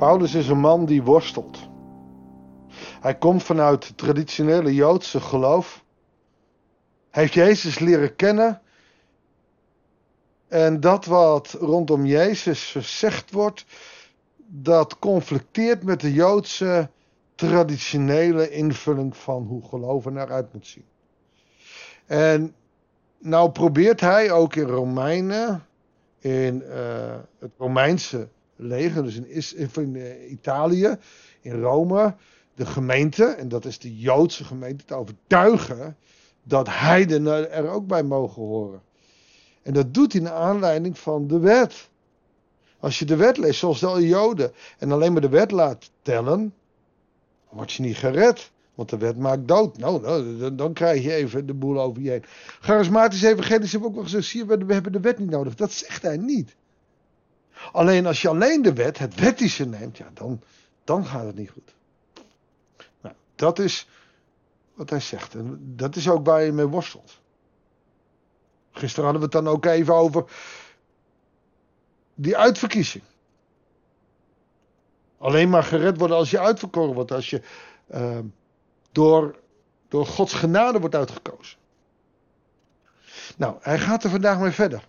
Paulus is een man die worstelt. Hij komt vanuit het traditionele Joodse geloof. Hij heeft Jezus leren kennen. En dat wat rondom Jezus gezegd wordt, dat conflicteert met de Joodse traditionele invulling van hoe geloven eruit moet zien. En nou probeert hij ook in Romeinen, in uh, het Romeinse leger, dus in, in uh, Italië, in Rome, de gemeente, en dat is de Joodse gemeente, te overtuigen dat heidenen er ook bij mogen horen. En dat doet hij naar aanleiding van de wet. Als je de wet leest, zoals de Joden, en alleen maar de wet laat tellen, word je niet gered. Want de wet maakt dood. Nou, nou dan, krijg je even de boel over je heen. Charismatisch evangelisch hebben ook wel gezegd, zie we hebben de wet niet nodig. Dat zegt hij niet. Alleen als je alleen de wet, het wettische neemt, ja, dan, dan gaat het niet goed. Nou, dat is wat hij zegt. En dat is ook waar je mee worstelt. Gisteren hadden we het dan ook even over die uitverkiezing. Alleen maar gered worden als je uitverkoren wordt, als je uh, door, door Gods genade wordt uitgekozen. Nou, hij gaat er vandaag mee verder.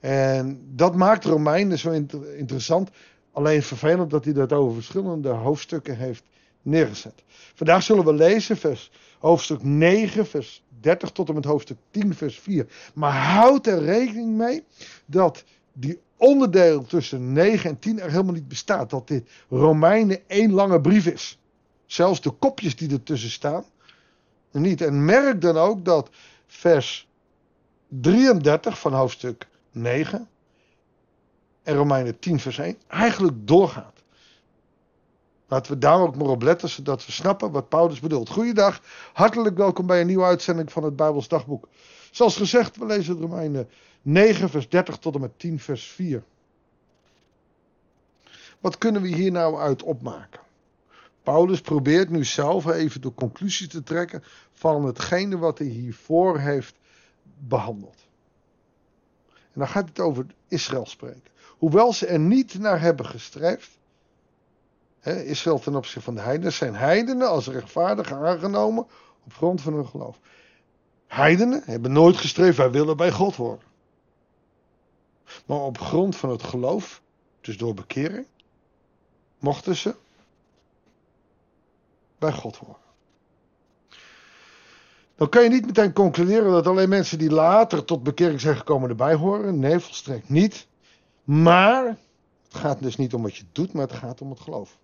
En dat maakt Romeinen zo interessant. Alleen vervelend dat hij dat over verschillende hoofdstukken heeft neergezet. Vandaag zullen we lezen vers, hoofdstuk 9, vers 30 tot en met hoofdstuk 10, vers 4. Maar houd er rekening mee dat die onderdeel tussen 9 en 10 er helemaal niet bestaat. Dat dit Romeinen één lange brief is. Zelfs de kopjes die ertussen staan. Niet. En merk dan ook dat vers 33 van hoofdstuk 9 en Romeinen 10 vers 1 eigenlijk doorgaat. Laten we daar ook maar op letten, zodat we snappen wat Paulus bedoelt. Goeiedag, hartelijk welkom bij een nieuwe uitzending van het Bijbels Dagboek. Zoals gezegd, we lezen Romeinen 9 vers 30 tot en met 10 vers 4. Wat kunnen we hier nou uit opmaken? Paulus probeert nu zelf even de conclusie te trekken van hetgene wat hij hiervoor heeft behandeld. En dan gaat het over Israël spreken. Hoewel ze er niet naar hebben gestreefd. Hè, Israël ten opzichte van de heidenen zijn heidenen als rechtvaardig aangenomen op grond van hun geloof. Heidenen hebben nooit gestreefd, wij willen bij God worden. Maar op grond van het geloof, dus door bekering, mochten ze bij God horen. Dan kan je niet meteen concluderen dat alleen mensen die later tot bekering zijn gekomen erbij horen. Nee, volstrekt niet. Maar het gaat dus niet om wat je doet, maar het gaat om het geloof.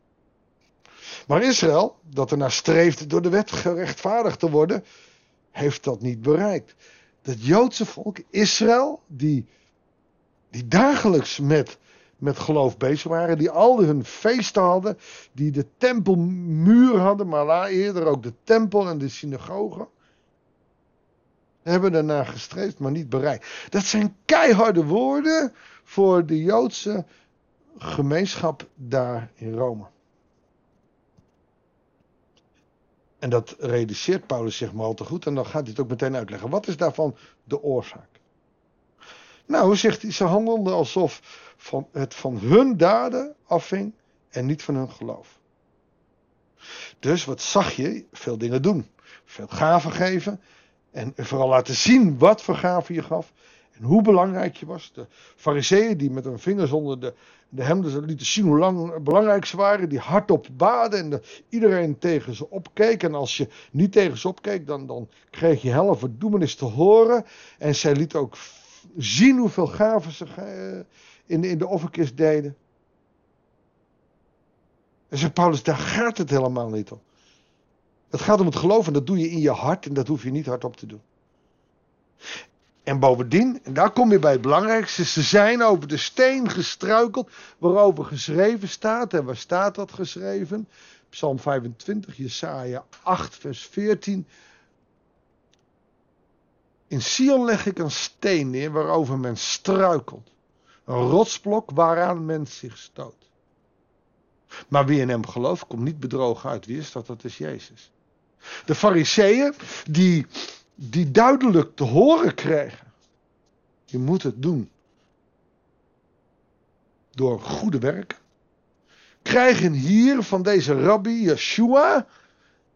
Maar Israël, dat ernaar streeft door de wet gerechtvaardigd te worden, heeft dat niet bereikt. Het Joodse volk, Israël, die, die dagelijks met met geloof bezig waren, die al hun feesten hadden, die de tempelmuur hadden, maar eerder ook de tempel en de synagoge. Hebben daarna gestreefd, maar niet bereikt. Dat zijn keiharde woorden voor de Joodse gemeenschap daar in Rome. En dat realiseert Paulus zich maar al te goed en dan gaat hij het ook meteen uitleggen. Wat is daarvan de oorzaak? Nou, zegt hij, ze handelden alsof van het van hun daden afhing en niet van hun geloof. Dus wat zag je? Veel dingen doen. Veel gaven geven. En vooral laten zien wat voor je gaf. En hoe belangrijk je was. De fariseeën die met hun vingers onder de, de hemden lieten zien hoe lang, belangrijk ze waren. Die hardop baden en de, iedereen tegen ze opkeek. En als je niet tegen ze opkeek, dan, dan kreeg je helle verdoemenis te horen. En zij liet ook zien hoeveel gaven ze eh, in in de offerkist deden. En zegt Paulus, daar gaat het helemaal niet om. Het gaat om het geloven, dat doe je in je hart en dat hoef je niet hardop te doen. En bovendien, en daar kom je bij het belangrijkste, ze zijn over de steen gestruikeld waarover geschreven staat. En waar staat dat geschreven? Psalm 25, Jesaja 8, vers 14. In Sion leg ik een steen neer waarover men struikelt. Een rotsblok waaraan men zich stoot. Maar wie in hem gelooft, komt niet bedrogen uit. Wie is dat? Dat is Jezus. De fariseeën, die, die duidelijk te horen kregen. Je moet het doen. Door goede werken. krijgen hier van deze rabbi Yeshua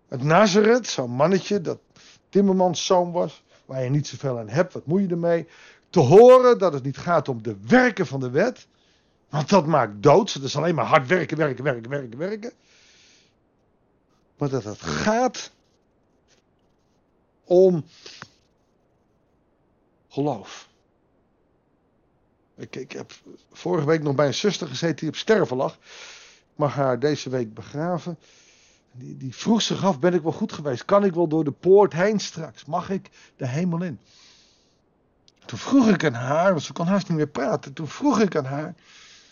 uit Nazareth, zo'n mannetje dat timmermanszoon was, waar je niet zoveel aan hebt, wat moet je ermee? Te horen dat het niet gaat om de werken van de wet, want dat maakt dood. Dat is alleen maar hard werken, werken, werken, werken, werken. Maar dat het gaat om geloof. Ik, ik heb vorige week nog bij een zuster gezeten die op sterven lag. Ik mag haar deze week begraven. Die, die vroeg zich af, ben ik wel goed geweest? Kan ik wel door de poort heen straks? Mag ik de hemel in? Toen vroeg ik aan haar, want ze kon haast niet meer praten. Toen vroeg ik aan haar,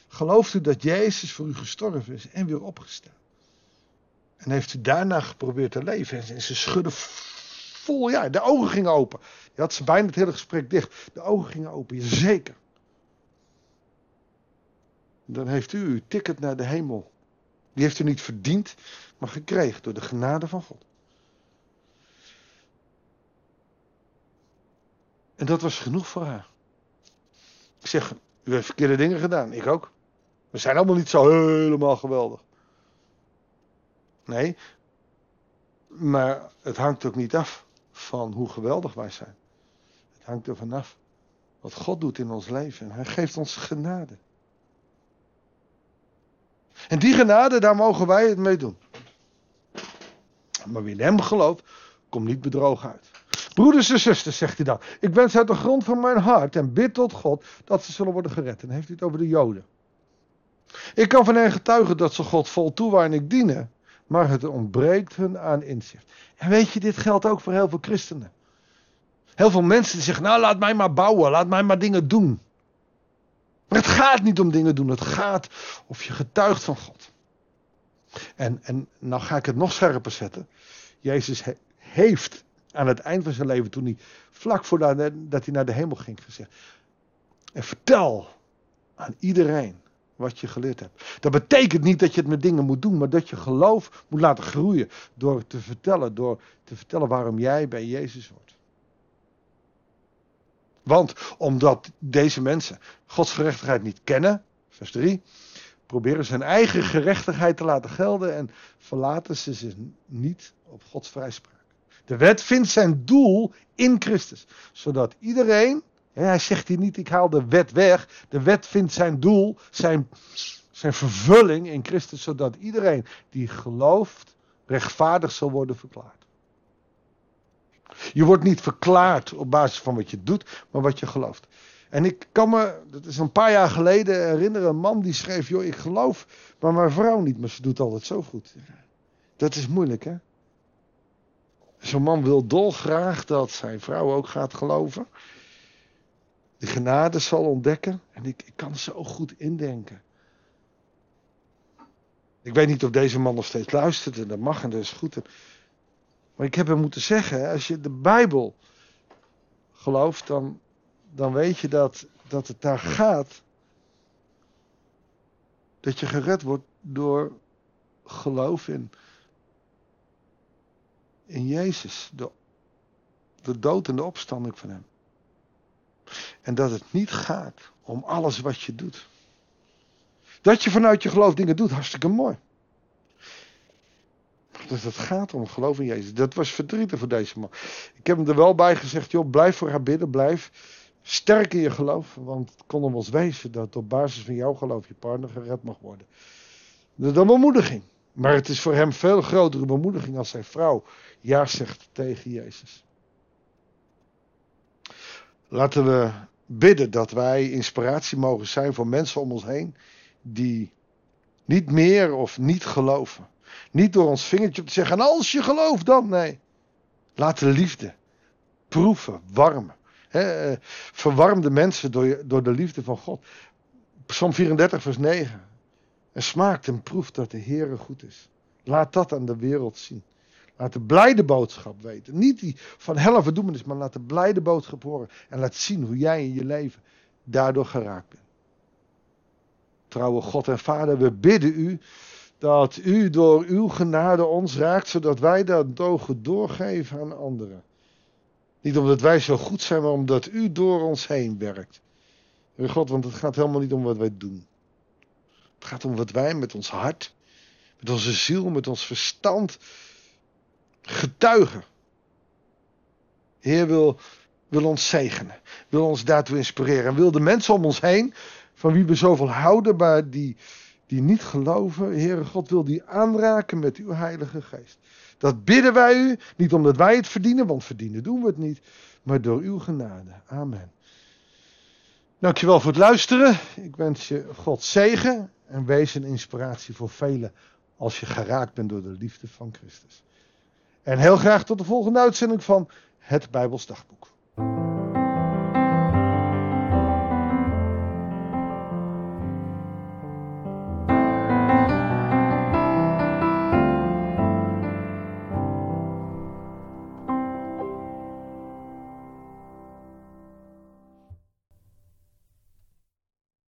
gelooft u dat Jezus voor u gestorven is en weer opgestaan? En heeft u daarna geprobeerd te leven? En ze schudde vol, ja, de ogen gingen open. Je had ze bijna het hele gesprek dicht. De ogen gingen open, zeker. Dan heeft u uw ticket naar de hemel. Die heeft u niet verdiend, maar gekregen door de genade van God. En dat was genoeg voor haar. Ik zeg, u heeft verkeerde dingen gedaan. Ik ook. We zijn allemaal niet zo helemaal geweldig. Nee, maar het hangt ook niet af van hoe geweldig wij zijn. Het hangt er vanaf wat God doet in ons leven. Hij geeft ons genade. En die genade, daar mogen wij het mee doen. Maar wie in hem gelooft, komt niet bedrogen uit. Broeders en zusters, zegt hij dan. Ik wens uit de grond van mijn hart en bid tot God dat ze zullen worden gered. En heeft hij het over de Joden. Ik kan van hen getuigen dat ze God vol toewijding dienen. Maar het ontbreekt hun aan inzicht. En weet je, dit geldt ook voor heel veel christenen. Heel veel mensen die zeggen, nou laat mij maar bouwen, laat mij maar dingen doen. Maar het gaat niet om dingen doen, het gaat of je getuigt van God. En, en nou ga ik het nog scherper zetten. Jezus heeft aan het eind van zijn leven, toen hij vlak voordat dat hij naar de hemel ging, gezegd. En vertel aan iedereen wat je geleerd hebt. Dat betekent niet dat je het met dingen moet doen, maar dat je geloof moet laten groeien. Door te vertellen, door te vertellen waarom jij bij Jezus hoort. Want omdat deze mensen Gods gerechtigheid niet kennen, vers 3, proberen ze hun eigen gerechtigheid te laten gelden en verlaten ze zich niet op Gods vrijspraak. De wet vindt zijn doel in Christus, zodat iedereen, hij zegt hier niet ik haal de wet weg, de wet vindt zijn doel, zijn, zijn vervulling in Christus, zodat iedereen die gelooft rechtvaardig zal worden verklaard. Je wordt niet verklaard op basis van wat je doet, maar wat je gelooft. En ik kan me, dat is een paar jaar geleden, herinneren, een man die schreef: Joh, ik geloof, maar mijn vrouw niet, maar ze doet altijd zo goed. Dat is moeilijk, hè? Zo'n man wil dolgraag dat zijn vrouw ook gaat geloven. De genade zal ontdekken. En ik, ik kan zo goed indenken. Ik weet niet of deze man nog steeds luistert. En dat mag en dat is goed. Maar ik heb hem moeten zeggen, als je de Bijbel gelooft, dan, dan weet je dat, dat het daar gaat. Dat je gered wordt door geloof in, in Jezus. De, de dood en de opstanding van hem. En dat het niet gaat om alles wat je doet. Dat je vanuit je geloof dingen doet, hartstikke mooi. Dus het gaat om geloof in Jezus. Dat was verdrietig voor deze man. Ik heb hem er wel bij gezegd, joh, blijf voor haar bidden, blijf sterk in je geloof. Want het kon hem wel wezen dat op basis van jouw geloof je partner gered mag worden. Dat is een bemoediging. Maar het is voor hem veel grotere bemoediging als zijn vrouw ja zegt tegen Jezus. Laten we bidden dat wij inspiratie mogen zijn voor mensen om ons heen die niet meer of niet geloven. Niet door ons vingertje te zeggen, als je gelooft dan. Nee. Laat de liefde proeven, warmen. He, verwarm de mensen door, door de liefde van God. Psalm 34, vers 9. En smaakt en proeft dat de Heere goed is. Laat dat aan de wereld zien. Laat de blijde boodschap weten. Niet die van hel verdoemenis, maar laat de blijde boodschap horen. En laat zien hoe jij in je leven daardoor geraakt bent. Trouwe God en Vader, we bidden u dat u door uw genade ons raakt, zodat wij dat mogen doorgeven aan anderen. Niet omdat wij zo goed zijn, maar omdat u door ons heen werkt. Heer God, want het gaat helemaal niet om wat wij doen. Het gaat om wat wij met ons hart, met onze ziel, met ons verstand getuigen. Heer wil, wil ons zegenen, wil ons daartoe inspireren en wil de mensen om ons heen, van wie we zoveel houden, maar die, die niet geloven, Heere God wil die aanraken met uw Heilige Geest. Dat bidden wij u, niet omdat wij het verdienen, want verdienen doen we het niet, maar door uw genade. Amen. Dankjewel voor het luisteren. Ik wens je God zegen en wees een inspiratie voor velen als je geraakt bent door de liefde van Christus. En heel graag tot de volgende uitzending van het Bijbels Dagboek.